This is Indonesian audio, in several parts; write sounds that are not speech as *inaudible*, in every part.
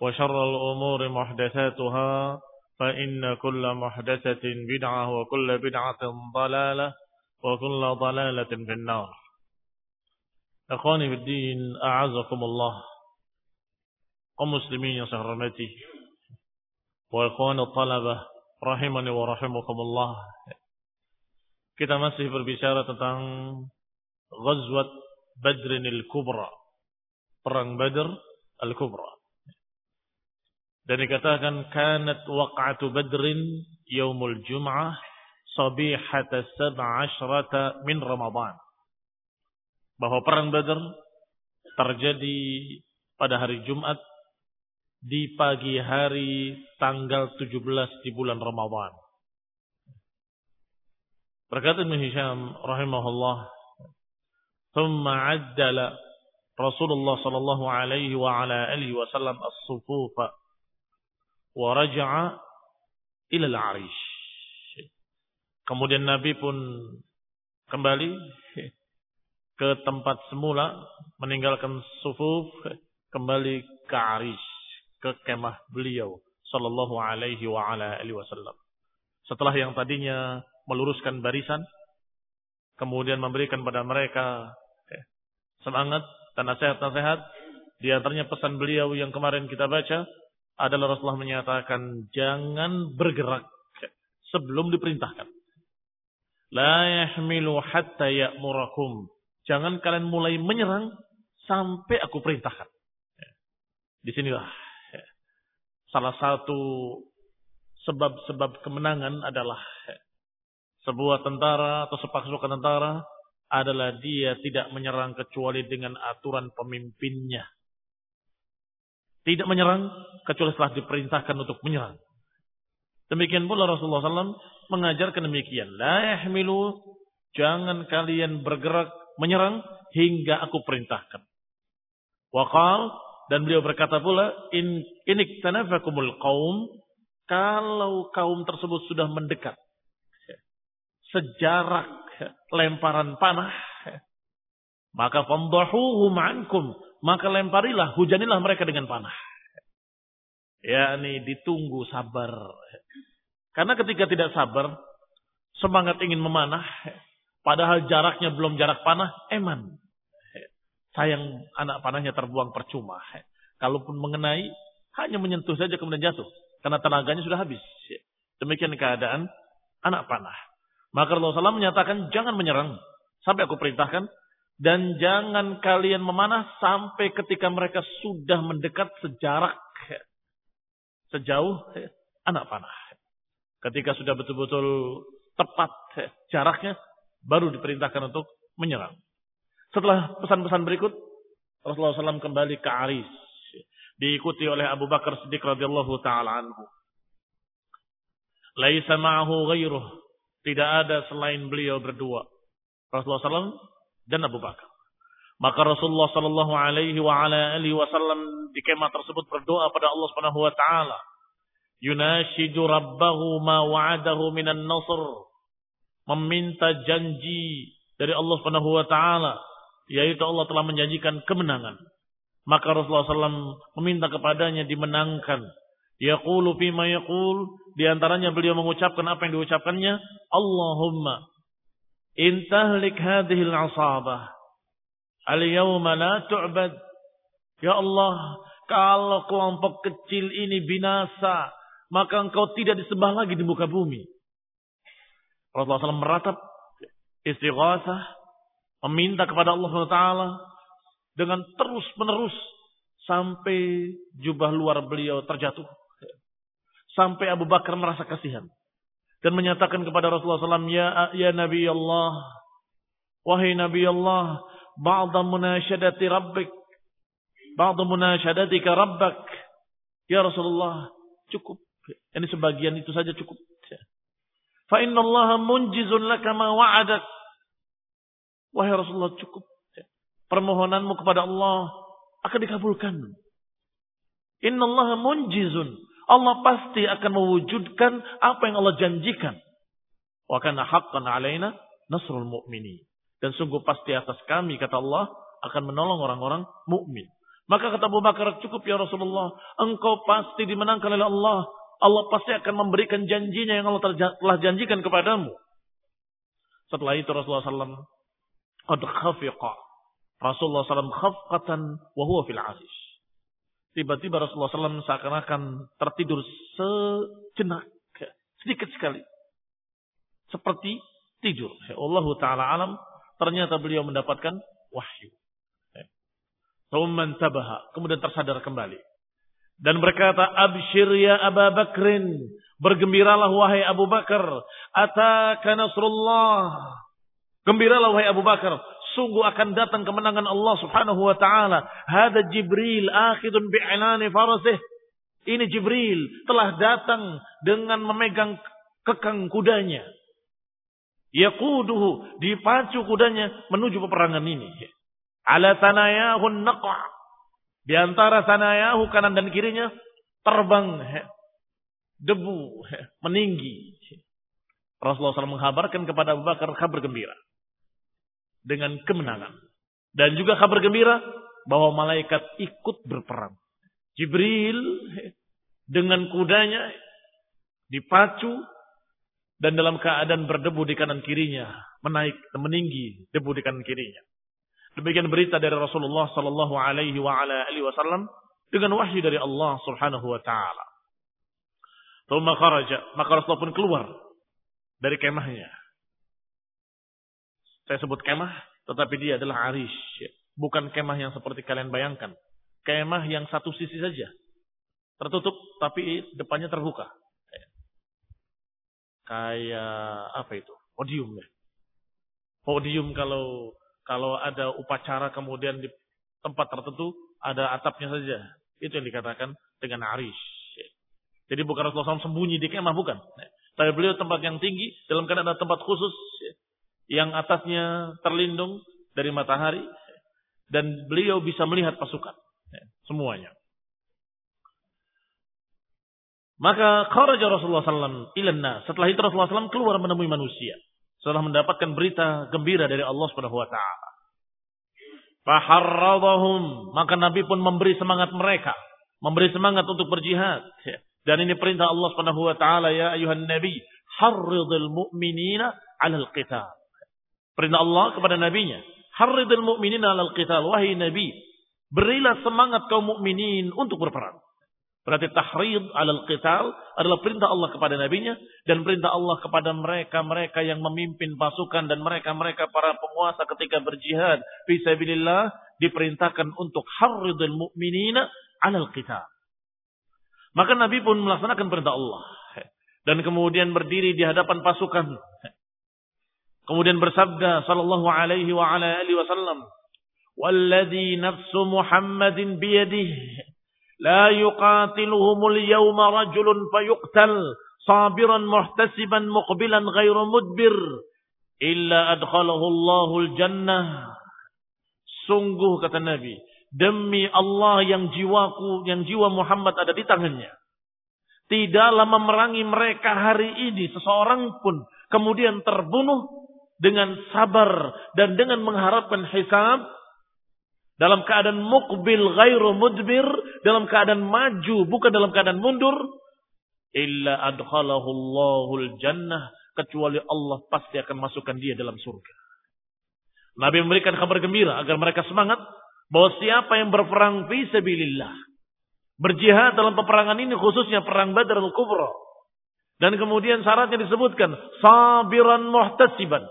وشر الأمور محدثاتها فإن كل محدثة بدعة وكل بدعة ضلالة وكل ضلالة في النار. أخواني في الدين أعزكم الله. ومسلمين سهرمتي. وإخواني الطلبة رحمني ورحمكم الله. Kita masih berbicara tentang Ghazwat Badrin Al-Kubra Perang Badr Al-Kubra dan dikatakan kanat waq'atu Badrin yaumul Jum'ah sabihata sab'asyrata min Ramadan bahwa perang Badar terjadi pada hari Jumat di pagi hari tanggal 17 di bulan Ramadan. Berkata Ibn Hisham rahimahullah, "Thumma 'addala Rasulullah sallallahu alaihi wa ala alihi wasallam as-sufufa wa raja'a ila al-'arish." Kemudian Nabi pun kembali ke tempat semula, meninggalkan sufuf, kembali ke Arish, ke kemah beliau sallallahu alaihi wa ala alihi wasallam. Setelah yang tadinya meluruskan barisan, kemudian memberikan pada mereka semangat dan nasihat-nasihat, di antaranya pesan beliau yang kemarin kita baca adalah Rasulullah menyatakan jangan bergerak sebelum diperintahkan. La yahmilu hatta ya'murakum Jangan kalian mulai menyerang sampai aku perintahkan. Di sinilah salah satu sebab-sebab kemenangan adalah sebuah tentara atau sepasukan tentara adalah dia tidak menyerang kecuali dengan aturan pemimpinnya. Tidak menyerang kecuali setelah diperintahkan untuk menyerang. Demikian pula Rasulullah SAW mengajarkan demikian. La yahmilu, jangan kalian bergerak menyerang hingga aku perintahkan. Waqal dan beliau berkata pula in inik tanafakumul qaum kalau kaum tersebut sudah mendekat sejarak lemparan panah maka famdahuhum ankum maka lemparilah hujanilah mereka dengan panah yakni ditunggu sabar karena ketika tidak sabar semangat ingin memanah Padahal jaraknya belum jarak panah, eman. Sayang anak panahnya terbuang percuma. Kalaupun mengenai, hanya menyentuh saja kemudian jatuh. Karena tenaganya sudah habis. Demikian keadaan anak panah. Maka Rasulullah SAW menyatakan jangan menyerang. Sampai aku perintahkan. Dan jangan kalian memanah sampai ketika mereka sudah mendekat sejarak. Sejauh anak panah. Ketika sudah betul-betul tepat jaraknya, baru diperintahkan untuk menyerang. Setelah pesan-pesan berikut, Rasulullah SAW kembali ke Aris. Diikuti oleh Abu Bakar Siddiq radhiyallahu taala anhu. Laisa ma'ahu ghairuh. Tidak ada selain beliau berdua. Rasulullah SAW dan Abu Bakar. Maka Rasulullah Sallallahu Alaihi wa ala alihi Wasallam di kemah tersebut berdoa pada Allah Subhanahu Wa Taala. Yunashidu Rabbahu ma wa'adahu minan nasr. Meminta janji dari Allah Subhanahu Wa Taala, yaitu Allah telah menjanjikan kemenangan. Maka Rasulullah SAW meminta kepadanya dimenangkan. Yaqulu fima yaqul. Di antaranya beliau mengucapkan apa yang diucapkannya. Allahumma intahlik hadhil asabah Al-yawma la tu'bad. Ya Allah, kalau kelompok kecil ini binasa, maka engkau tidak disembah lagi di muka bumi. Rasulullah SAW meratap istighatsah, meminta kepada Allah SWT dengan terus menerus sampai jubah luar beliau terjatuh. Sampai Abu Bakar merasa kasihan dan menyatakan kepada Rasulullah SAW, ya, ya Nabi Allah, wahai Nabi Allah, ba'da munasyadati rabbik ba'da munasyadatika rabbak ya Rasulullah cukup. Ini sebagian itu saja cukup. Fa inna Allah munjizun laka ma wa'adak. Wahai Rasulullah cukup. Permohonanmu kepada Allah akan dikabulkan. Inna Allah munjizun Allah pasti akan mewujudkan apa yang Allah janjikan wa kana haqqan alaina nasrul mu'minin dan sungguh pasti atas kami, kata Allah, akan menolong orang-orang mukmin. Maka kata Abu Bakar, cukup ya Rasulullah. Engkau pasti dimenangkan oleh Allah. Allah pasti akan memberikan janjinya yang Allah telah janjikan kepadamu. Setelah itu Rasulullah SAW Qad khafiqa. Rasulullah SAW khafqatan wa huwa fil arish. Tiba-tiba Rasulullah SAW seakan-akan tertidur sejenak. Sedikit sekali. Seperti tidur. Allah Ta'ala alam Ternyata beliau mendapatkan wahyu. Rumman tabaha. Kemudian tersadar kembali. Dan berkata, Abshir ya Aba Bakrin. Bergembiralah wahai Abu Bakar. Ataka Nasrullah. Gembiralah wahai Abu Bakar. Sungguh akan datang kemenangan Allah subhanahu wa ta'ala. Hada Jibril akhidun bi'ilani farasih. Ini Jibril telah datang dengan memegang kekang kudanya. Yaquduhu. Dipacu kudanya menuju peperangan ini. Ala sanayahun naqa. Di antara sanayahu kanan dan kirinya terbang debu meninggi. Rasulullah SAW menghabarkan kepada Abu Bakar kabar gembira dengan kemenangan dan juga kabar gembira bahwa malaikat ikut berperang. Jibril dengan kudanya dipacu dan dalam keadaan berdebu di kanan kirinya, menaik meninggi debu di kanan kirinya. Demikian berita dari Rasulullah sallallahu alaihi wa ala alihi wasallam dengan wahyu dari Allah Subhanahu wa taala. Maka Rasulullah pun keluar dari kemahnya. Saya sebut kemah, tetapi dia adalah arish. Bukan kemah yang seperti kalian bayangkan. Kemah yang satu sisi saja. Tertutup, tapi depannya terbuka. Kayak apa itu? Podium ya? Podium kalau kalau ada upacara kemudian di tempat tertentu ada atapnya saja. Itu yang dikatakan dengan aris jadi bukan Rasulullah SAW sembunyi di kemah bukan. Tapi beliau tempat yang tinggi dalam keadaan ada tempat khusus yang atasnya terlindung dari matahari dan beliau bisa melihat pasukan semuanya maka kharaja Rasulullah SAW ilanna. Setelah itu Rasulullah SAW keluar menemui manusia. Setelah mendapatkan berita gembira dari Allah Subhanahu wa taala. Faharradahum, maka Nabi pun memberi semangat mereka, memberi semangat untuk berjihad. Dan ini perintah Allah Subhanahu wa taala ya ayuhan nabi, harridil mu'minina 'alal qital. Perintah Allah kepada nabinya, harridil mu'minina 'alal qital. Wahai nabi, berilah semangat kaum mukminin untuk berperang. Berarti tahrid alal qital adalah perintah Allah kepada nabinya dan perintah Allah kepada mereka-mereka yang memimpin pasukan dan mereka-mereka para penguasa ketika berjihad fi sabilillah diperintahkan untuk harridul mu'minina alal qital. Maka Nabi pun melaksanakan perintah Allah Dan kemudian berdiri di hadapan pasukan. Kemudian bersabda sallallahu alaihi wa ala alihi wasallam, "Walladzi nafsu Muhammadin biyadihi la yuqatiluhumul yawma rajulun fayuqtal sabiran muhtasiban muqbilan ghairu mudbir illa adkhalahu Allahul jannah." Sungguh kata Nabi, demi Allah yang jiwaku, yang jiwa Muhammad ada di tangannya. Tidaklah memerangi mereka hari ini seseorang pun kemudian terbunuh dengan sabar dan dengan mengharapkan hisab dalam keadaan mukbil ghairu mudbir dalam keadaan maju bukan dalam keadaan mundur illa adkhalahu Allahul jannah kecuali Allah pasti akan masukkan dia dalam surga. Nabi memberikan kabar gembira agar mereka semangat bahwa siapa yang berperang fi sabilillah berjihad dalam peperangan ini khususnya perang Badar al-Kubra dan kemudian syaratnya disebutkan sabiran muhtasiban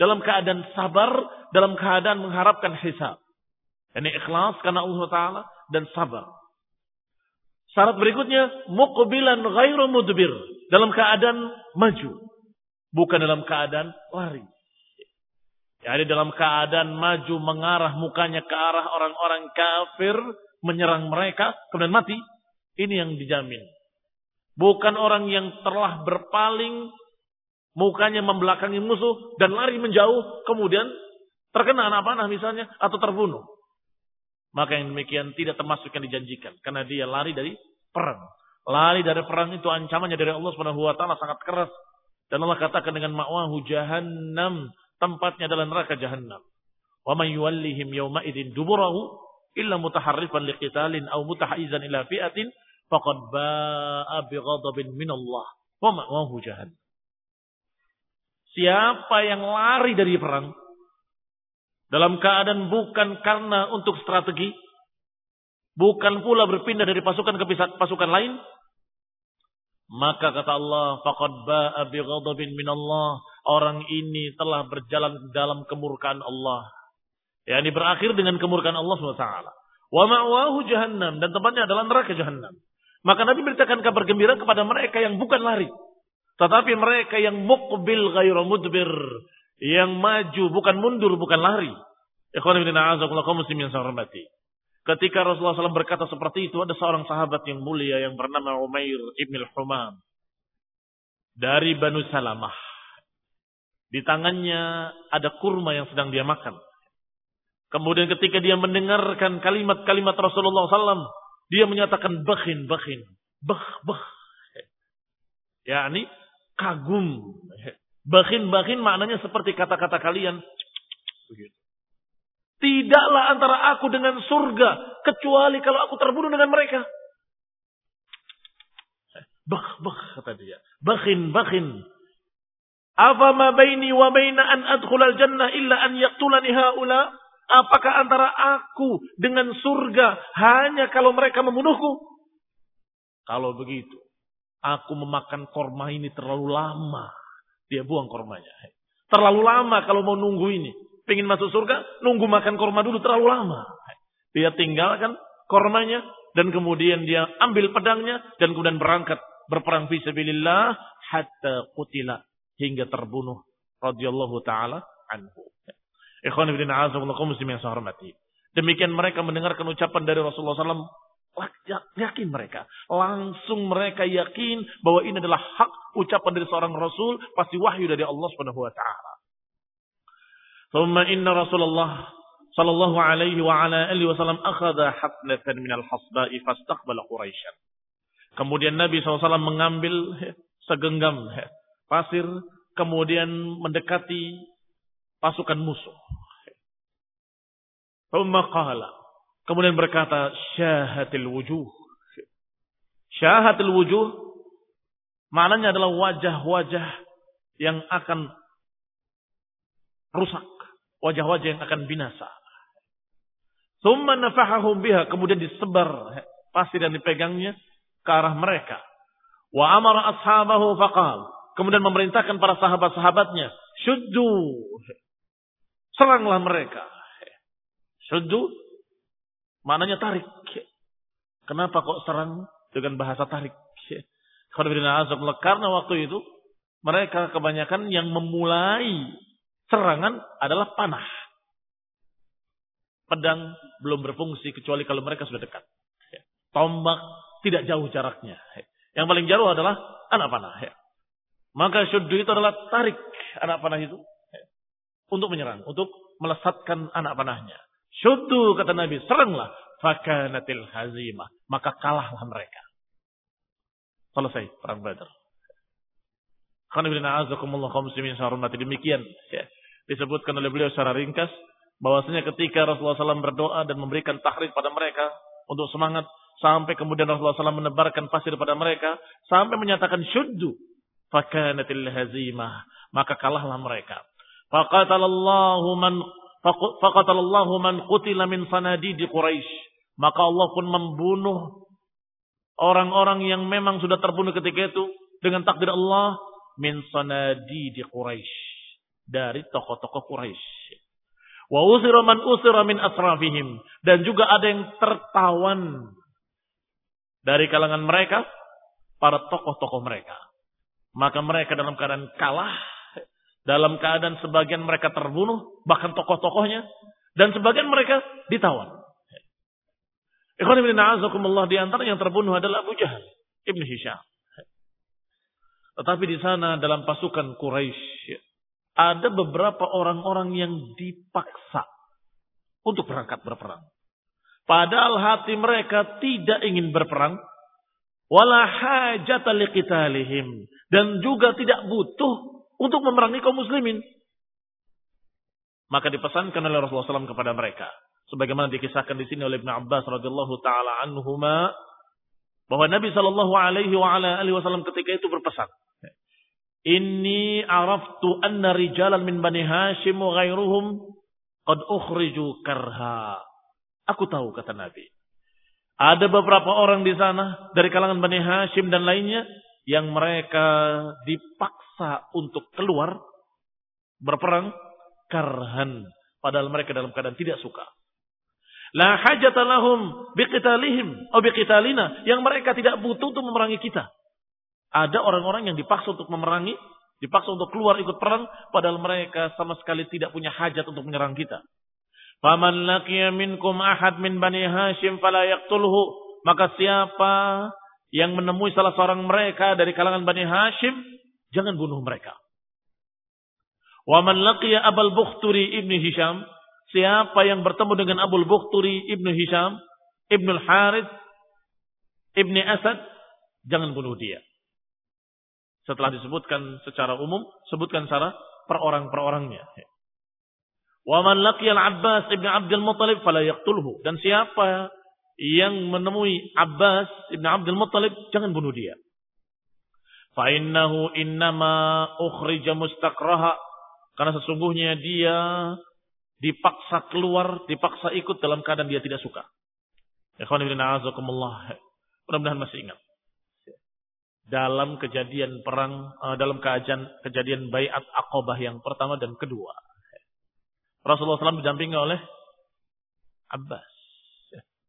dalam keadaan sabar, dalam keadaan mengharapkan hisab. Ini ikhlas karena Allah Ta'ala dan sabar. Syarat berikutnya, muqbilan ghairu mudbir. Dalam keadaan maju. Bukan dalam keadaan lari. Jadi dalam keadaan maju mengarah mukanya ke arah orang-orang kafir. Menyerang mereka, kemudian mati. Ini yang dijamin. Bukan orang yang telah berpaling mukanya membelakangi musuh dan lari menjauh, kemudian terkena anak panah misalnya atau terbunuh. Maka yang demikian tidak termasuk yang dijanjikan karena dia lari dari perang. Lari dari perang itu ancamannya dari Allah Subhanahu wa taala sangat keras. Dan Allah katakan dengan ma'wahu jahannam, tempatnya adalah neraka jahannam. Wa may yuwallihim yawma idzin duburahu illa mutaharrifan liqitalin aw mutahayyizan ila fi'atin faqad ba'a bighadabin min Allah wa ma'wahu jahannam. Siapa yang lari dari perang dalam keadaan bukan karena untuk strategi, bukan pula berpindah dari pasukan ke pasukan lain, maka kata Allah, faqad ba'a bi min Allah. Orang ini telah berjalan dalam kemurkaan Allah. Ya, ini berakhir dengan kemurkaan Allah SWT. Wa ma'wahu jahannam. Dan tempatnya adalah neraka jahannam. Maka Nabi beritakan kabar gembira kepada mereka yang bukan lari. Tetapi mereka yang mukbil ghairu mudbir. Yang maju, bukan mundur, bukan lari. Ikhwan ibn kaum saya hormati. Ketika Rasulullah SAW berkata seperti itu, ada seorang sahabat yang mulia yang bernama Umair ibn al-Humam. Dari Banu Salamah. Di tangannya ada kurma yang sedang dia makan. Kemudian ketika dia mendengarkan kalimat-kalimat Rasulullah SAW, dia menyatakan bakhin, bakhin, bah, bah. Ya, ini kagum. Bakin-bakin maknanya seperti kata-kata kalian. Tidaklah antara aku dengan surga. Kecuali kalau aku terbunuh dengan mereka. Bah, bah, kata dia. Bakin, bakin. Apa ma baini wa baina an adkhulal jannah illa an yaktulani haula? Apakah antara aku dengan surga hanya kalau mereka membunuhku? Kalau begitu, Aku memakan korma ini terlalu lama. Dia buang kormanya. Terlalu lama kalau mau nunggu ini. Pengen masuk surga, nunggu makan korma dulu terlalu lama. Dia tinggalkan kormanya dan kemudian dia ambil pedangnya dan kemudian berangkat berperang fisabilillah hatta kutila hingga terbunuh radhiyallahu taala anhu. Ikhwan ibn a'azakumullah muslim yang. Demikian mereka mendengarkan ucapan dari Rasulullah SAW Yakin mereka. Langsung mereka yakin bahwa ini adalah hak ucapan dari seorang Rasul. Pasti wahyu dari Allah subhanahu wa ta'ala. Thumma inna Rasulullah sallallahu alaihi wa ala alihi wasallam akhadha hafnatan minal hasba'i fastaqbala Quraisyan. Kemudian Nabi SAW mengambil segenggam pasir. Kemudian mendekati pasukan musuh. Thumma qala Kemudian berkata, syahatil wujuh. Syahatil wujuh, maknanya adalah wajah-wajah yang akan rusak. Wajah-wajah yang akan binasa. Thumma nafahahum biha. Kemudian disebar pasir yang dipegangnya ke arah mereka. Wa amara ashabahu faqal. Kemudian memerintahkan para sahabat-sahabatnya. Syuddu. Seranglah mereka. Syuddu Maknanya tarik. Kenapa kok serang dengan bahasa tarik? Karena waktu itu mereka kebanyakan yang memulai serangan adalah panah. Pedang belum berfungsi kecuali kalau mereka sudah dekat. Tombak tidak jauh jaraknya. Yang paling jauh adalah anak panah. Maka syuddu itu adalah tarik anak panah itu untuk menyerang, untuk melesatkan anak panahnya. Syuddu kata Nabi, seranglah. Fakanatil hazimah. Maka kalahlah mereka. Selesai perang Badar. Azakumullah kaum muslimin mati demikian ya. disebutkan oleh beliau secara ringkas bahwasanya ketika Rasulullah SAW berdoa dan memberikan tahrik pada mereka untuk semangat sampai kemudian Rasulullah SAW menebarkan pasir pada mereka sampai menyatakan syuddu fakanatil hazimah maka kalahlah mereka faqatalallahu man faqatalallahu man qutila min sanadidi Quraisy maka Allah pun membunuh orang-orang yang memang sudah terbunuh ketika itu dengan takdir Allah min di Quraisy dari tokoh-tokoh Quraisy. Wa usira man usira min asrafihim dan juga ada yang tertawan dari kalangan mereka para tokoh-tokoh mereka. Maka mereka dalam keadaan kalah, dalam keadaan sebagian mereka terbunuh, bahkan tokoh-tokohnya, dan sebagian mereka ditawan. Ikhwan ibn a'azakumullah di antara yang terbunuh adalah Abu Jahal, Ibn Hisham. Tetapi di sana dalam pasukan Quraisy ada beberapa orang-orang yang dipaksa untuk berangkat berperang. Padahal hati mereka tidak ingin berperang. Wala hajata. Dan juga tidak butuh untuk memerangi kaum muslimin. Maka dipesankan oleh Rasulullah SAW kepada mereka. Sebagaimana dikisahkan di sini oleh Ibn Abbas radhiyallahu taala anhuma bahwa Nabi Shallallahu alaihi wasallam ketika itu berpesan, "Inni araftu anna rijalan min Bani Hashim wa ghairuhum qad ukhriju karha." Aku tahu kata Nabi. Ada beberapa orang di sana dari kalangan Bani Hashim dan lainnya yang mereka dipaksa untuk keluar berperang karhan padahal mereka dalam keadaan tidak suka. La hajata lahum biqitalihim atau biqitalina yang mereka tidak butuh untuk memerangi kita. Ada orang-orang yang dipaksa untuk memerangi, dipaksa untuk keluar ikut perang padahal mereka sama sekali tidak punya hajat untuk menyerang kita. Faman laqiya minkum ahad min Bani Hashim fala yaqtulhu. Maka siapa yang menemui salah seorang mereka dari kalangan Bani Hashim, jangan bunuh mereka. Wa man laqiya Abul Bukhturi ibni Hisham, Siapa yang bertemu dengan Abu Bukhturi Ibnu Hisham, Ibnu Harith, Ibnu Asad, jangan bunuh dia. Setelah disebutkan secara umum, sebutkan secara per orang per orangnya. Wa man laqiyal Abbas ibn Abdul Muttalib fala yaqtulhu. Dan siapa yang menemui Abbas ibn Abdul Muttalib, jangan bunuh dia. Fa innahu innama ukhrija mustakraha. Karena sesungguhnya dia dipaksa keluar, dipaksa ikut dalam keadaan dia tidak suka. Mudah-mudahan masih ingat. Dalam kejadian perang, eh, dalam keajaan kejadian bayat akobah yang pertama dan kedua. Rasulullah SAW didampingi oleh Abbas,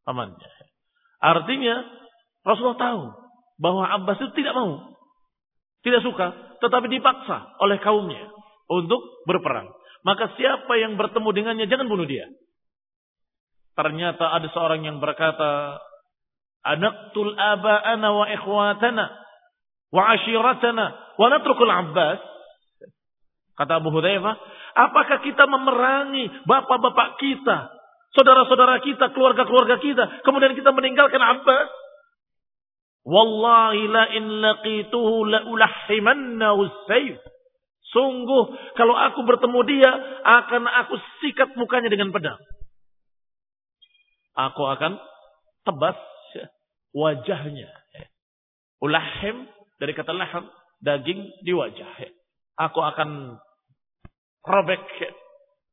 pamannya. Artinya Rasulullah tahu bahwa Abbas itu tidak mau, tidak suka, tetapi dipaksa oleh kaumnya untuk berperang. Maka siapa yang bertemu dengannya jangan bunuh dia. Ternyata ada seorang yang berkata, Anaktul aba'ana wa ikhwatana wa ashiratana wa natrukul Abbas. Kata Abu Hudzaifah, apakah kita memerangi bapak-bapak kita, saudara-saudara kita, keluarga-keluarga kita, kemudian kita meninggalkan Abbas? Wallahi la in laqituhu la ulahhimannahu sayf. Sungguh kalau aku bertemu dia akan aku sikat mukanya dengan pedang. Aku akan tebas wajahnya. Ulahim dari kata laham daging di wajah. Aku akan robek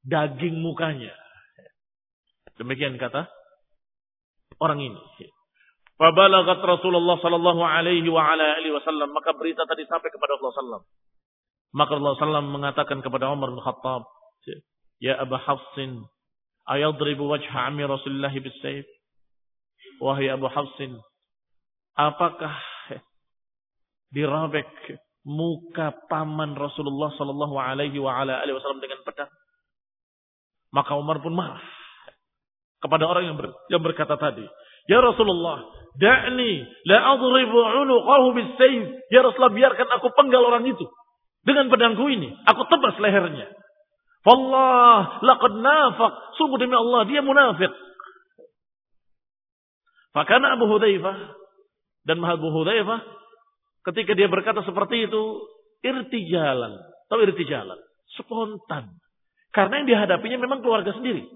daging mukanya. Demikian kata orang ini. Fabalagat Rasulullah sallallahu alaihi wa ala alihi wasallam maka berita tadi sampai kepada Rasulullah sallallahu maka Allah SAW mengatakan kepada Umar bin Khattab, Ya Aba Hafsin, ayadribu wajha ami Rasulullah bisayf? Wahai Abu Hafsin, apakah dirobek muka paman Rasulullah Sallallahu Alaihi Wasallam dengan pedang. Maka Umar pun marah kepada orang yang, ber, yang berkata tadi, Ya Rasulullah, da'ni la adribu unuqahu bisayf. Ya Rasulullah, biarkan aku penggal orang itu dengan pedangku ini. Aku tebas lehernya. Wallah, laqad nafaq. Sungguh demi Allah, dia munafik. Fakana Abu Hudzaifah dan Abu Hudzaifah ketika dia berkata seperti itu, irtijalan. Tahu irtijalan? Spontan. Karena yang dihadapinya memang keluarga sendiri.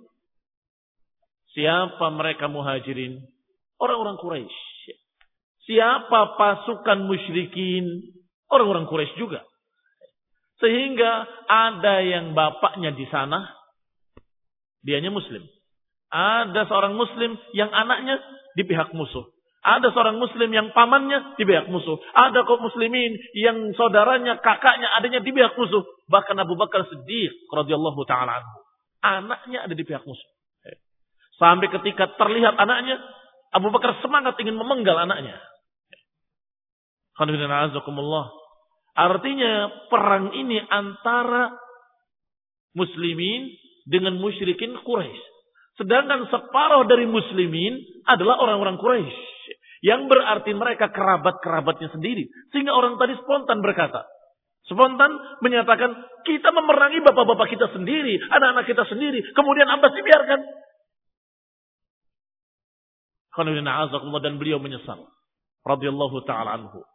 Siapa mereka muhajirin? Orang-orang Quraisy. Siapa pasukan musyrikin? Orang-orang Quraisy juga. Sehingga ada yang bapaknya di sana, dianya muslim. Ada seorang muslim yang anaknya di pihak musuh. Ada seorang muslim yang pamannya di pihak musuh. Ada kaum muslimin yang saudaranya, kakaknya, adanya di pihak musuh. Bahkan Abu Bakar Siddiq radhiyallahu taala anhu. Anaknya ada di pihak musuh. Sampai ketika terlihat anaknya, Abu Bakar semangat ingin memenggal anaknya. Artinya perang ini antara muslimin dengan musyrikin Quraisy. Sedangkan separuh dari muslimin adalah orang-orang Quraisy. Yang berarti mereka kerabat-kerabatnya sendiri. Sehingga orang tadi spontan berkata. Spontan menyatakan, kita memerangi bapak-bapak kita sendiri, anak-anak kita sendiri. Kemudian Abbas dibiarkan dan beliau menyesal. Radhiyallahu taala anhu.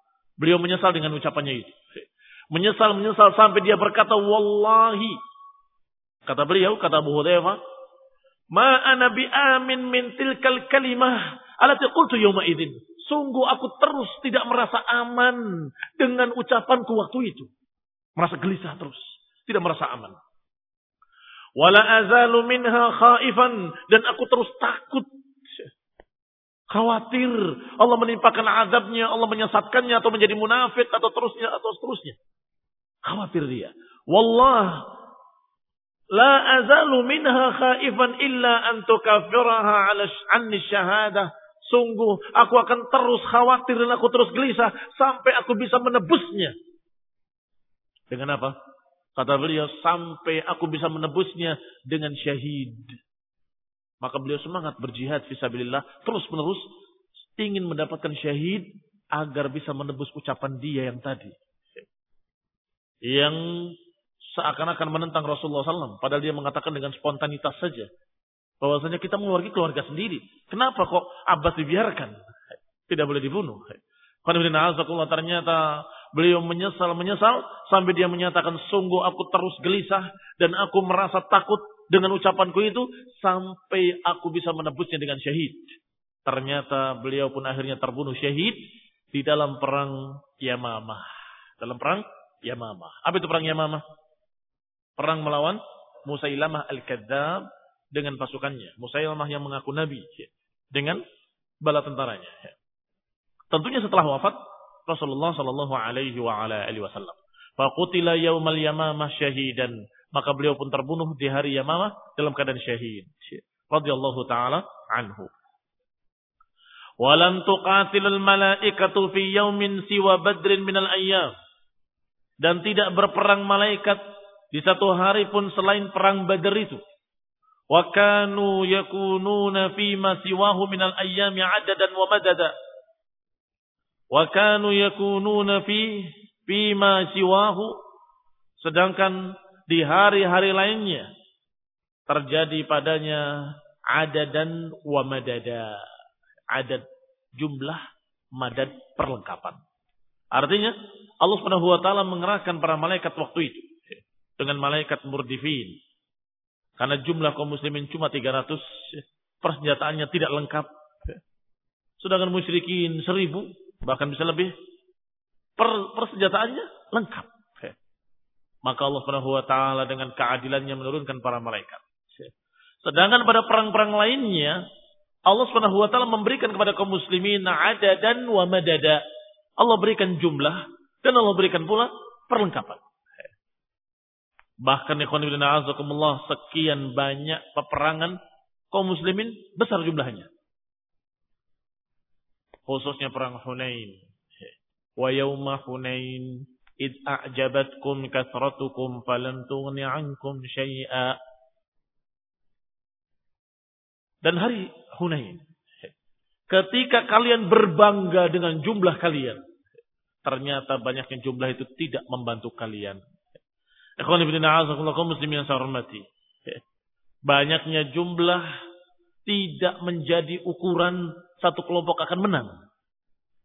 Beliau menyesal dengan ucapannya itu. Menyesal, menyesal sampai dia berkata, Wallahi. Kata beliau, kata Abu Hudayfa, Ma ana bi amin min tilkal kalimah alati qultu yawma idin. Sungguh aku terus tidak merasa aman dengan ucapanku waktu itu. Merasa gelisah terus. Tidak merasa aman. Wala azalu minha khaifan. Dan aku terus takut Khawatir Allah menimpakan azabnya, Allah menyesatkannya atau menjadi munafik atau terusnya atau seterusnya. Khawatir dia. Wallah la azalu minha khaifan illa an tukafiraha ala anni syahadah. Sungguh aku akan terus khawatir dan aku terus gelisah sampai aku bisa menebusnya. Dengan apa? Kata beliau, sampai aku bisa menebusnya dengan syahid. Maka beliau semangat berjihad fisabilillah terus menerus ingin mendapatkan syahid agar bisa menebus ucapan dia yang tadi. Yang seakan-akan menentang Rasulullah SAW. Padahal dia mengatakan dengan spontanitas saja. Bahwasanya kita mengeluargi keluarga sendiri. Kenapa kok Abbas dibiarkan? Tidak boleh dibunuh. Ternyata beliau menyesal, menyesal. Sampai dia menyatakan, sungguh aku terus gelisah. Dan aku merasa takut dengan ucapanku itu sampai aku bisa menebusnya dengan syahid. Ternyata beliau pun akhirnya terbunuh syahid di dalam perang Yamamah. Dalam perang Yamamah. Apa itu perang Yamamah? Perang melawan Musailamah Al-Kadzab dengan pasukannya. Musailamah yang mengaku nabi dengan bala tentaranya. Tentunya setelah wafat Rasulullah sallallahu alaihi wa ala alihi wasallam. Faqutila yaumal Yamamah syahidan maka beliau pun terbunuh di hari Yamamah dalam keadaan syahid. Radhiyallahu taala anhu. Walam tuqatilul malaikatu fi yaumin siwa badrin minal ayyam. Dan tidak berperang malaikat di satu hari pun selain perang Badr itu. Wa kanu yakununa fi ma siwahu minal ayyami adadan wa madada. Wa kanu yakununa fi fi ma siwahu sedangkan di hari-hari lainnya terjadi padanya adadan wa madada. Adad jumlah madad perlengkapan. Artinya Allah Subhanahu wa taala mengerahkan para malaikat waktu itu dengan malaikat murdifin. Karena jumlah kaum muslimin cuma 300, persenjataannya tidak lengkap. Sedangkan musyrikin 1000, bahkan bisa lebih. Per, persenjataannya lengkap. Maka Allah Subhanahu wa taala dengan keadilannya menurunkan para malaikat. Sedangkan pada perang-perang lainnya Allah Subhanahu wa taala memberikan kepada kaum muslimin adadan wa madada. Allah berikan jumlah dan Allah berikan pula perlengkapan. Bahkan ikhwan ibn azakumullah sekian banyak peperangan kaum muslimin besar jumlahnya. Khususnya perang Hunain. wa yawma Hunain id a'jabatkum kathratukum falan tughni 'ankum syai'a dan hari Hunain ketika kalian berbangga dengan jumlah kalian ternyata banyaknya jumlah itu tidak membantu kalian ikhwan a'azakumullah muslimin saya hormati banyaknya jumlah tidak menjadi ukuran satu kelompok akan menang.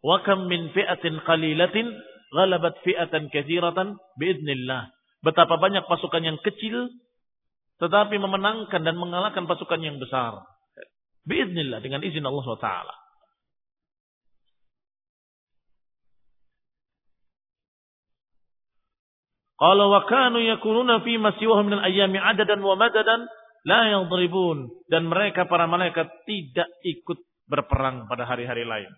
Wa kam min fi'atin qalilatin ghalabat fi'atan katsiratan biidznillah. Betapa banyak pasukan yang kecil tetapi memenangkan dan mengalahkan pasukan yang besar. Biidznillah dengan izin Allah SWT. Qala wa kanu yakununa fi masiwahum min al-ayami adadan wa madadan la yadribun dan mereka para malaikat tidak ikut berperang pada hari-hari lain.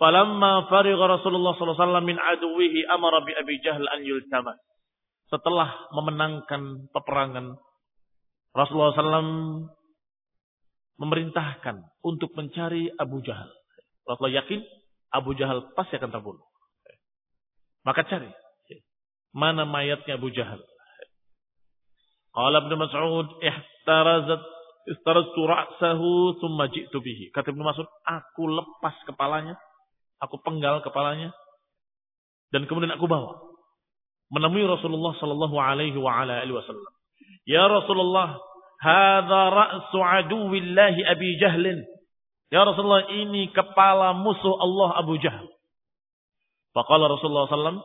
Falamma farigha Rasulullah wasallam min aduwihi amara bi Abi Jahal an yultama. Setelah memenangkan peperangan Rasulullah SAW memerintahkan untuk mencari Abu Jahal. Rasulullah yakin Abu Jahal pasti akan terbunuh. Maka cari. Mana mayatnya Abu Jahal? Qala Ibnu Mas'ud ihtarazat istaraztu ra'sahu thumma ji'tu bihi. Kata Ibnu Mas'ud, aku lepas kepalanya, aku penggal kepalanya dan kemudian aku bawa menemui Rasulullah sallallahu alaihi wa ala alihi wasallam. Ya Rasulullah, hadza ra'su aduwillahi Abi Jahlin. Ya Rasulullah, ini kepala musuh Allah Abu Jahal. Faqala Rasulullah sallallahu alaihi wasallam,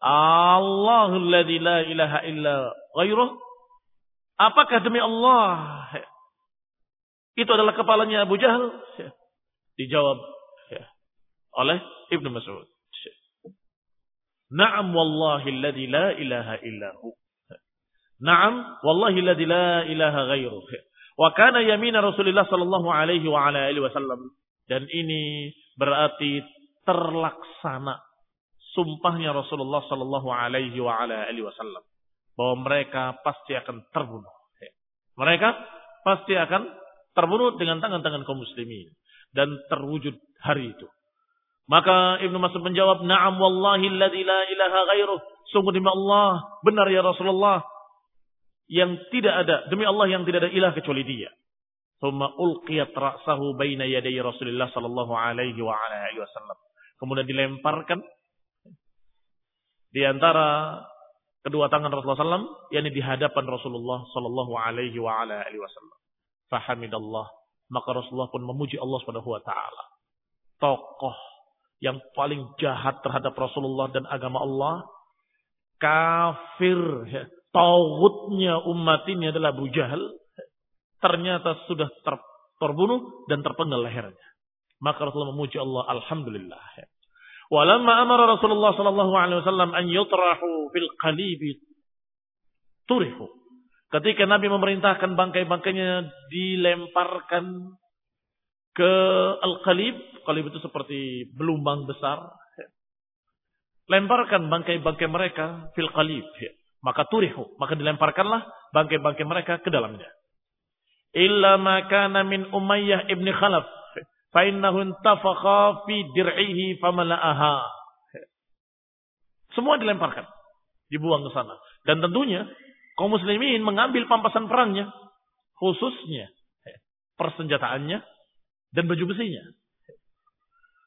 Allahul ladzi la ilaha illa ghairuh Apakah demi Allah itu adalah kepalanya Abu Jahal? Dijawab oleh Ibnu Mas'ud. Naam wallahi alladhi la ilaha illahu. Naam wallahi alladhi la ilaha ghairuh. Wa kana yamina Rasulullah sallallahu alaihi wa ala alihi wasallam. Dan ini berarti terlaksana sumpahnya Rasulullah sallallahu alaihi wa ala alihi wasallam bahwa mereka pasti akan terbunuh. Mereka pasti akan terbunuh dengan tangan-tangan kaum muslimin dan terwujud hari itu. Maka Ibnu Mas'ud menjawab, "Na'am wallahi alladzi la ilaha ghairuh." Sungguh demi Allah, benar ya Rasulullah, yang tidak ada, demi Allah yang tidak ada ilah kecuali Dia. Thumma ulqiyat ra'sahu baina yaday Rasulullah sallallahu alaihi wa ala alihi wasallam. Kemudian dilemparkan di antara kedua tangan Rasulullah SAW, yakni di hadapan Rasulullah Sallallahu Alaihi wa ala alihi Wasallam. Fahamidallah. Maka Rasulullah pun memuji Allah Subhanahu Wa Taala. Tokoh yang paling jahat terhadap Rasulullah dan agama Allah, kafir, ya, tawutnya umat ini adalah Abu Jahal, ternyata sudah ter, terbunuh dan terpenggal lehernya. Maka Rasulullah memuji Allah, Alhamdulillah. Walamma amara Rasulullah sallallahu alaihi wasallam an yutrahu fil qalibi turihu. Ketika Nabi memerintahkan bangkai-bangkainya dilemparkan ke al-qalib, qalib itu seperti belumbang besar. Lemparkan bangkai-bangkai mereka fil qalib. Maka turihu, maka dilemparkanlah bangkai-bangkai mereka ke dalamnya. Illa makana min Umayyah ibni Khalaf Fa'innahu intafakha fi dir'ihi famala'aha. Semua dilemparkan. Dibuang ke sana. Dan tentunya kaum muslimin mengambil pampasan perangnya. Khususnya persenjataannya dan baju besinya.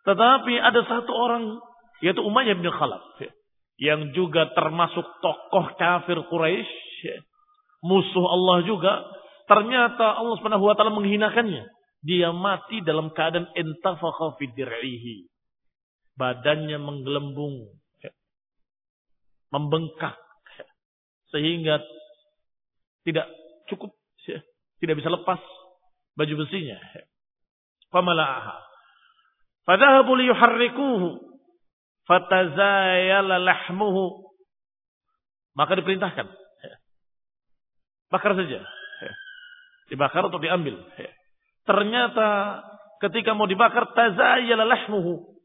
Tetapi ada satu orang yaitu Umayyah bin Khalaf yang juga termasuk tokoh kafir Quraisy, musuh Allah juga. Ternyata Allah Subhanahu wa taala menghinakannya dia mati dalam keadaan intafakha fi dir'ihi. Badannya menggelembung. Membengkak. Sehingga tidak cukup. Tidak bisa lepas baju besinya. Famala'aha. Fadahabu liyuharrikuhu. Fatazayala lahmuhu. Maka diperintahkan. Bakar saja. Dibakar atau diambil. Ternyata ketika mau dibakar tazayyala lahmuhu.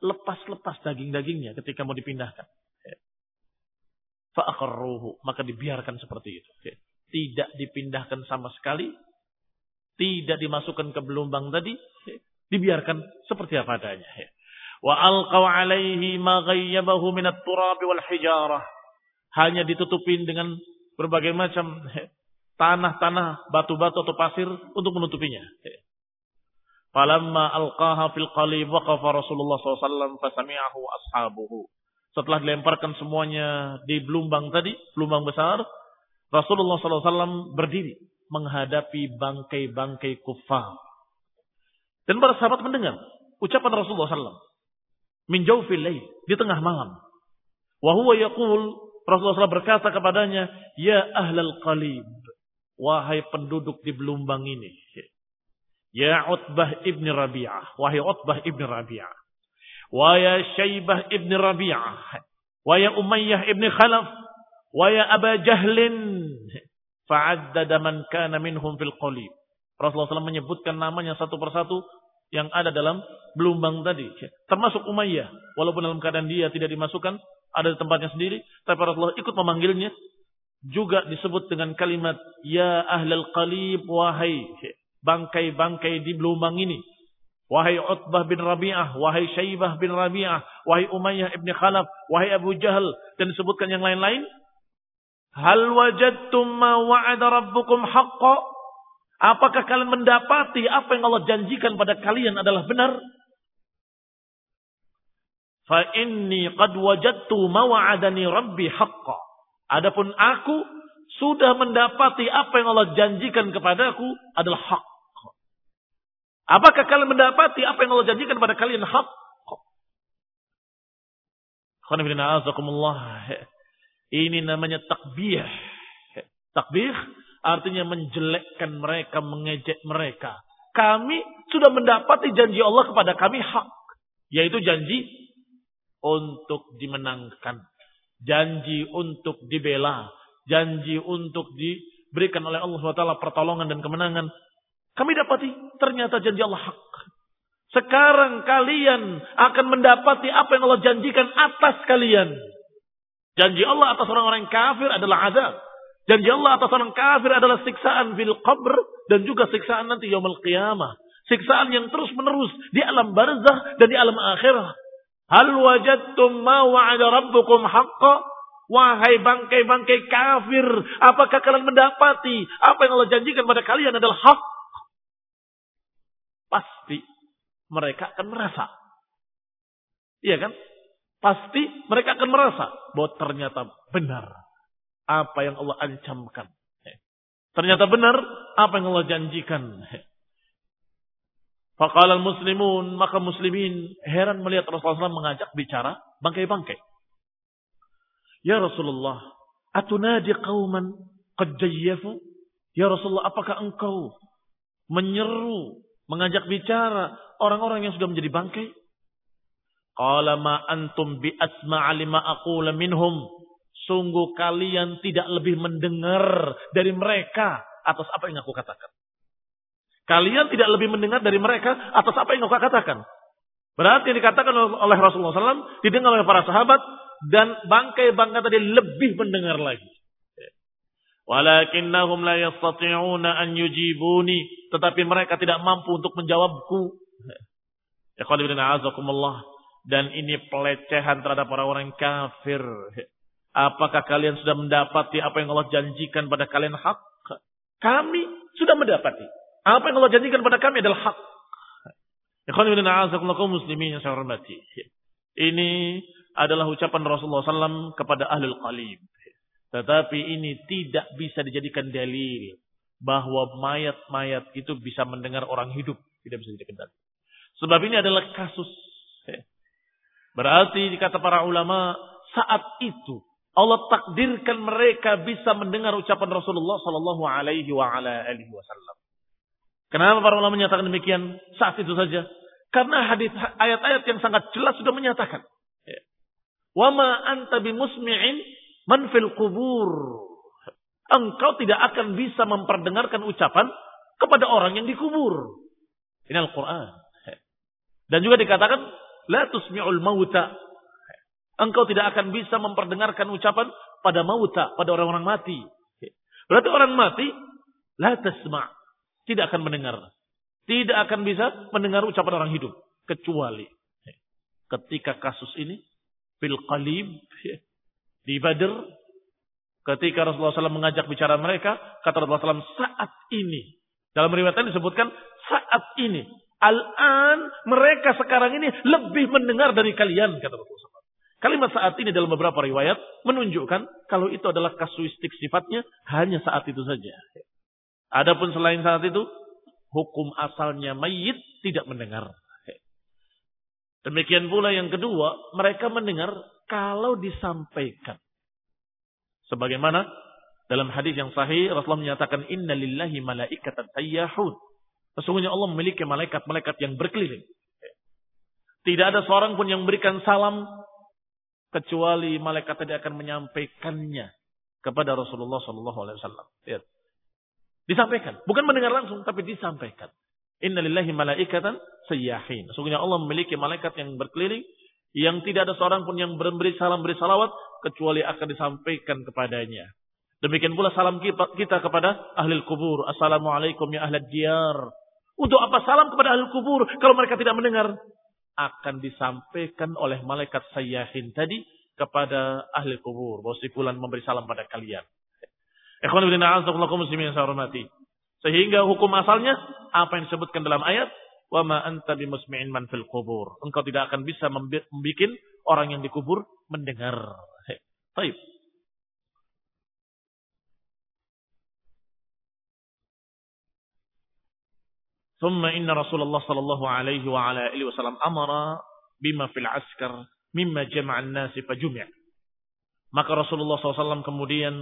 Lepas-lepas daging-dagingnya ketika mau dipindahkan. Fa'aqarruhu. Maka dibiarkan seperti itu. Tidak dipindahkan sama sekali. Tidak dimasukkan ke belumbang tadi. Dibiarkan seperti apa adanya. Wa alqaw alaihi ma ghayyabahu min at-turab wal hijarah. Hanya ditutupin dengan berbagai macam tanah-tanah, batu-batu atau pasir untuk menutupinya. Falamma alqaha fil qalib waqafa Rasulullah SAW fasami'ahu ashabuhu. Setelah dilemparkan semuanya di belumbang tadi, belumbang besar, Rasulullah SAW berdiri menghadapi bangkai-bangkai kufar. Dan para sahabat mendengar ucapan Rasulullah SAW. Min jawfil di tengah malam. Wahuwa yaqul, Rasulullah SAW berkata kepadanya, Ya ahlal qalib, Wahai penduduk di Belumbang ini. Ya Utbah ibn Rabi'ah. Wahai Utbah ibn Rabi'ah. Wahai Syaibah ibn Rabi'ah. Wahai Umayyah ibn Khalaf. Wahai Aba Jahlin. Fa'addada man kana minhum fil qalib. Rasulullah SAW menyebutkan namanya satu persatu yang ada dalam belumbang tadi. Termasuk Umayyah. Walaupun dalam keadaan dia tidak dimasukkan, ada di tempatnya sendiri. Tapi Rasulullah ikut memanggilnya juga disebut dengan kalimat ya ahlal qalib wahai bangkai-bangkai di belumbang ini wahai Utbah bin Rabi'ah wahai Syaibah bin Rabi'ah wahai Umayyah ibn Khalaf wahai Abu Jahal dan disebutkan yang lain-lain hal wajadtum ma wa'ada rabbukum haqqa apakah kalian mendapati apa yang Allah janjikan pada kalian adalah benar fa inni qad wajadtu ma wa'adani rabbi haqqa Adapun aku sudah mendapati apa yang Allah janjikan kepadaku adalah hak. Apakah kalian mendapati apa yang Allah janjikan kepada kalian hak? Ini namanya takbih. Takbih artinya menjelekkan mereka, mengejek mereka. Kami sudah mendapati janji Allah kepada kami hak. Yaitu janji untuk dimenangkan janji untuk dibela, janji untuk diberikan oleh Allah SWT pertolongan dan kemenangan. Kami dapati ternyata janji Allah hak. Sekarang kalian akan mendapati apa yang Allah janjikan atas kalian. Janji Allah atas orang-orang kafir adalah azab. Janji Allah atas orang kafir adalah siksaan fil qabr dan juga siksaan nanti yaumul qiyamah. Siksaan yang terus menerus di alam barzah dan di alam akhirah. Hal wajadtum ma wa'ada rabbukum haqqa? Wahai bangkai-bangkai kafir, apakah kalian mendapati apa yang Allah janjikan pada kalian adalah hak? Pasti mereka akan merasa. Iya kan? Pasti mereka akan merasa bahwa ternyata benar apa yang Allah ancamkan. Ternyata benar apa yang Allah janjikan. Faqala muslimun, maka muslimin heran melihat Rasulullah SAW mengajak bicara bangkai-bangkai. Ya Rasulullah, atunadi qauman qad? Ya Rasulullah, apakah engkau menyeru, mengajak bicara orang-orang yang sudah menjadi bangkai? Qala ma antum bi asma'a lima aqula minhum. Sungguh kalian tidak lebih mendengar dari mereka atas apa yang aku katakan. Kalian tidak lebih mendengar dari mereka atas apa yang kau katakan. Berarti yang dikatakan oleh Rasulullah SAW didengar oleh para sahabat dan bangkai-bangkai tadi lebih mendengar lagi. Walakinnahum la yastati'una an yujibuni. Tetapi mereka tidak mampu untuk menjawabku. Dan ini pelecehan terhadap orang-orang kafir. Apakah kalian sudah mendapati apa yang Allah janjikan pada kalian hak? Kami sudah mendapati. Apa yang Allah janjikan pada kami adalah hak. muslimin. Ini adalah ucapan Rasulullah SAW kepada ahlul qalib. Tetapi ini tidak bisa dijadikan dalil bahwa mayat-mayat itu bisa mendengar orang hidup. Tidak bisa dijadikan dalil. Sebab ini adalah kasus. Berarti dikata para ulama saat itu Allah takdirkan mereka bisa mendengar ucapan Rasulullah Sallallahu Alaihi Wasallam. Kenapa para ulama menyatakan demikian saat itu saja? Karena hadis ayat-ayat yang sangat jelas sudah menyatakan. Ya. Wa ma anta bimusmi'in man fil kubur. Engkau tidak akan bisa memperdengarkan ucapan kepada orang yang dikubur. Ini Al-Quran. Ya. Dan juga dikatakan, La tusmi'ul mauta. Engkau tidak akan bisa memperdengarkan ucapan pada mauta, pada orang-orang mati. Berarti orang mati, La tasma' Tidak akan mendengar. Tidak akan bisa mendengar ucapan orang hidup. Kecuali. ketika kasus ini fil qalib di Badr ketika Rasulullah SAW mengajak bicara mereka kata Rasulullah SAW saat ini dalam riwayat ini disebutkan saat ini al-an mereka sekarang ini lebih mendengar dari kalian kata Rasulullah. Kalimat saat ini dalam beberapa riwayat menunjukkan kalau itu adalah kasuistik sifatnya hanya saat itu saja. Adapun selain saat itu hukum asalnya mayit tidak mendengar. Demikian pula yang kedua, mereka mendengar kalau disampaikan. Sebagaimana dalam hadis yang sahih Rasulullah menyatakan inna lillahi malaikatan tayyahun. Sesungguhnya Allah memiliki malaikat-malaikat yang berkeliling. Tidak ada seorang pun yang memberikan salam kecuali malaikat tadi akan menyampaikannya kepada Rasulullah Shallallahu Alaihi Wasallam. Disampaikan, bukan mendengar langsung, tapi disampaikan. Innalillahi malaikatan sayyahin. Sesungguhnya Allah memiliki malaikat yang berkeliling yang tidak ada seorang pun yang memberi salam beri salawat kecuali akan disampaikan kepadanya. Demikian pula salam kita kepada ahli kubur. Assalamualaikum ya ahli diyar. Untuk apa salam kepada ahli kubur kalau mereka tidak mendengar? Akan disampaikan oleh malaikat sayyahin tadi kepada ahli kubur. Bahwa si memberi salam pada kalian. Saya hormati. Sehingga hukum asalnya apa yang disebutkan dalam ayat wa ma anta man fil kubur. Engkau tidak akan bisa membuat orang yang dikubur mendengar. Baik. ثم إن رسول الله صلى الله عليه وعلى آله وسلم أمر بما في العسكر مما جمع الناس فجمع. Maka Rasulullah SAW kemudian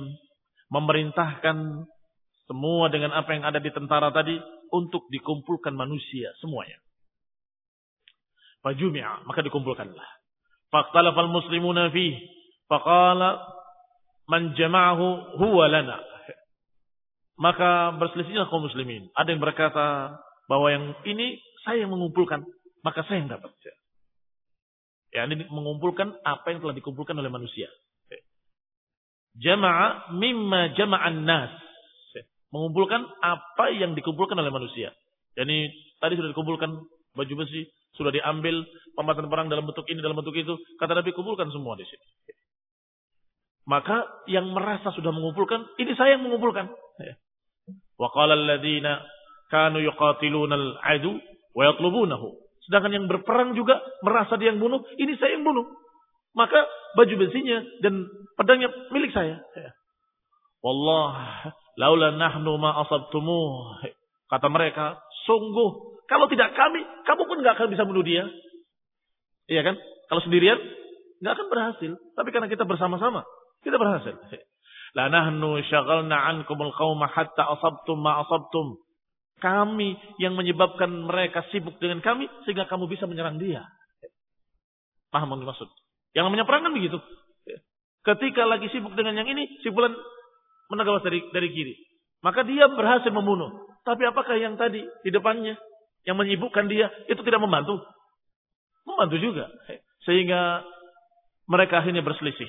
memerintahkan semua dengan apa yang ada di tentara tadi untuk dikumpulkan manusia semuanya. Fajumi'a, maka dikumpulkanlah. Faqtalafal muslimuna fi faqala man jama'ahu huwa lana. Maka berselisihlah kaum muslimin. Ada yang berkata bahwa yang ini saya yang mengumpulkan, maka saya yang dapat. Ya, ini mengumpulkan apa yang telah dikumpulkan oleh manusia. Jama'a mimma jama'an nas mengumpulkan apa yang dikumpulkan oleh manusia. Jadi tadi sudah dikumpulkan baju besi, sudah diambil pembahasan perang dalam bentuk ini, dalam bentuk itu. Kata Nabi kumpulkan semua di sini. Maka yang merasa sudah mengumpulkan, ini saya yang mengumpulkan. Wa qala alladziina kanu yuqatiluna al-adu wa yatlubunahu. Sedangkan yang berperang juga merasa dia yang bunuh, ini saya yang bunuh. Maka baju besinya dan pedangnya milik saya. Wallah Laula nahnu ma asabtumuh. Kata mereka, sungguh kalau tidak kami, kamu pun nggak akan bisa bunuh dia. Iya kan? Kalau sendirian nggak akan berhasil. Tapi karena kita bersama-sama, kita berhasil. La nahnu syaghalna ankumul qauma hatta asabtum ma asabtum. Kami yang menyebabkan mereka sibuk dengan kami sehingga kamu bisa menyerang dia. Paham yang maksud? Yang namanya perang kan begitu. Ketika lagi sibuk dengan yang ini, si bulan menegawas dari dari kiri. Maka dia berhasil membunuh. Tapi apakah yang tadi di depannya yang menyibukkan dia itu tidak membantu? Membantu juga. Sehingga mereka akhirnya berselisih.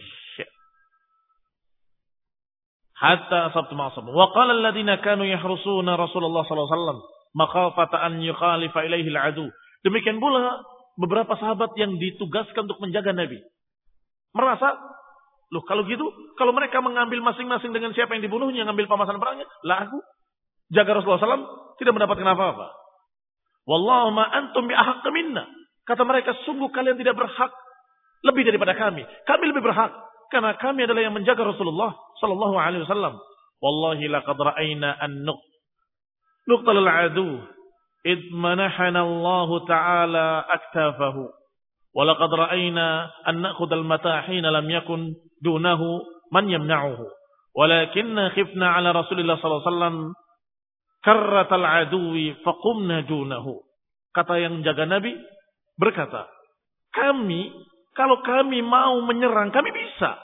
Hatta sabtu ma'asam. Wa qala alladhina kanu yahrusuna Rasulullah sallallahu alaihi wasallam makhafata an yukhalifa ilaihi al-adu. Demikian pula beberapa sahabat yang ditugaskan untuk menjaga Nabi. Merasa Loh kalau gitu, kalau mereka mengambil masing-masing dengan siapa yang dibunuhnya, ngambil pemasan perangnya, lah aku jaga Rasulullah SAW tidak mendapatkan apa-apa. Wallahu ma antum bi minna. Kata mereka, sungguh kalian tidak berhak lebih daripada kami. Kami lebih berhak karena kami adalah yang menjaga Rasulullah sallallahu alaihi wasallam. Wallahi laqad ra'ayna an nuq nuqtal al-adu id manahana Allah taala aktafahu ولقد رأينا أن نأخذ المتاع حين لم يكن دونه من يمنعه ولكن خفنا على رسول الله صلى الله عليه وسلم كرة العدو فقمنا دونه kata yang jaga Nabi berkata kami kalau kami mau menyerang kami bisa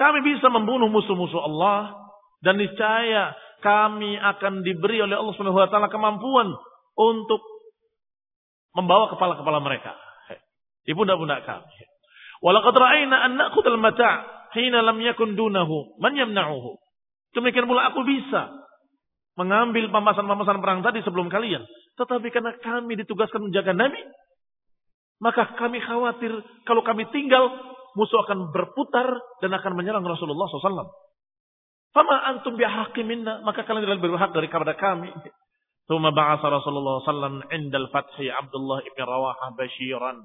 kami bisa membunuh musuh-musuh Allah dan niscaya kami akan diberi oleh Allah Subhanahu wa taala kemampuan untuk membawa kepala-kepala mereka di pundak-pundak kami. Walaqad ra'ayna an na'khudh al-mata' hina lam yakun dunahu man yamna'uhu. Demikian pula aku bisa mengambil pemasan-pemasan perang tadi sebelum kalian. Tetapi karena kami ditugaskan menjaga Nabi, Maka kami khawatir kalau kami tinggal, musuh akan berputar dan akan menyerang Rasulullah SAW. Fama antum bihaqi maka kalian tidak berhak dari kepada kami. Thumma ba'asa Rasulullah SAW indal fathi Abdullah ibn Rawaha bashiran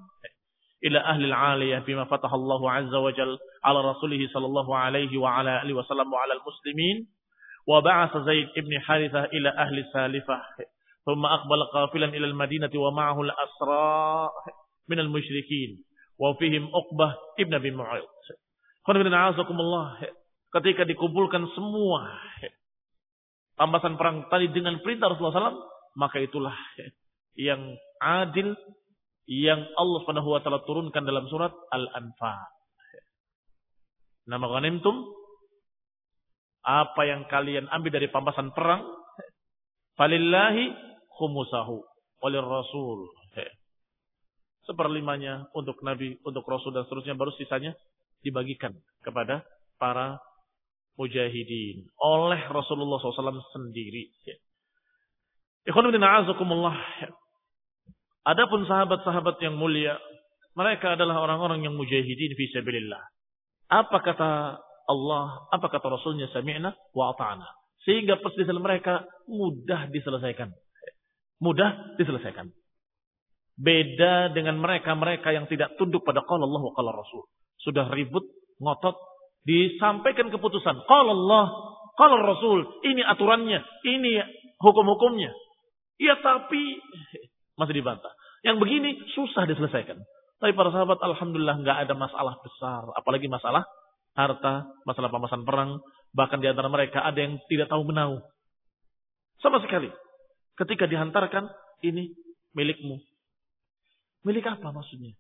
ila ahli al-aliyah bima fataha Allah azza wa jal ala rasulih sallallahu alaihi wa ala alihi wa sallam wa ala al-muslimin wa ba'asa Zaid ibn Harithah ila ahli Salifah thumma aqbala qafilan ila al-Madinah wa ma'ahu al-asra min al-Mushrikin wa fihim Uqbah ibn Abi Mu'ayyid. Ketika dikumpulkan semua tambasan perang tadi dengan perintah Rasulullah SAW, maka itulah yang adil yang Allah Subhanahu wa taala turunkan dalam surat Al-Anfal. Nama ghanimtum apa yang kalian ambil dari pampasan perang falillahi khumusahu oleh Rasul Seperlimanya untuk Nabi, untuk Rasul dan seterusnya baru sisanya dibagikan kepada para mujahidin oleh Rasulullah SAW sendiri. Ikhwan bin Adapun sahabat-sahabat yang mulia, mereka adalah orang-orang yang mujahidin fi sabilillah. Apa kata Allah, apa kata Rasulnya sami'na wa ata'na. Sehingga perselisihan mereka mudah diselesaikan mudah diselesaikan. Beda dengan mereka-mereka yang tidak tunduk pada qala Allah wa qala Rasul. Sudah ribut, ngotot, disampaikan keputusan. Qala Allah, qala Rasul. Ini aturannya, ini hukum-hukumnya. Ya tapi *laughs* masih dibantah. Yang begini susah diselesaikan. Tapi para sahabat Alhamdulillah nggak ada masalah besar. Apalagi masalah harta, masalah pemasan perang. Bahkan di antara mereka ada yang tidak tahu menau. Sama sekali. Ketika dihantarkan, ini milikmu. Milik apa maksudnya?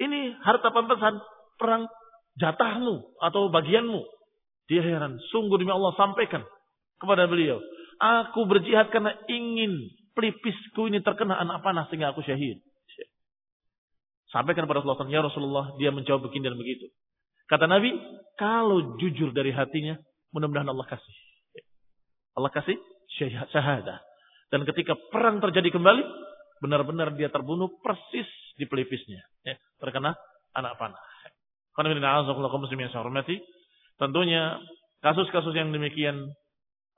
Ini harta pampasan perang jatahmu atau bagianmu. Dia heran. Sungguh demi Allah sampaikan kepada beliau. Aku berjihad karena ingin pelipisku ini terkena anak panah sehingga aku syahid. Sampaikan kepada Rasulullah, ya Rasulullah, dia menjawab begini dan begitu. Kata Nabi, kalau jujur dari hatinya, mudah-mudahan Allah kasih. Allah kasih syahadah. Dan ketika perang terjadi kembali, benar-benar dia terbunuh persis di pelipisnya. Ya, terkena anak panah. Tentunya kasus-kasus yang demikian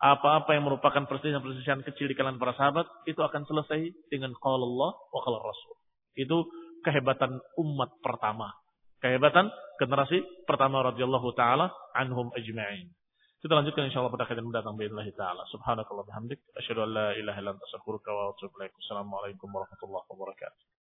apa-apa yang merupakan perselisihan-perselisihan kecil di kalangan para sahabat itu akan selesai dengan qala Allah wa qala Rasul. Itu kehebatan umat pertama. Kehebatan generasi pertama radhiyallahu taala anhum ajma'in. Kita lanjutkan insyaallah pada kajian mendatang باذن taala. Subhanakallah bihamdik asyhadu an la ilaha illa anta astaghfiruka wa atubu ilaik. Assalamualaikum warahmatullahi wabarakatuh.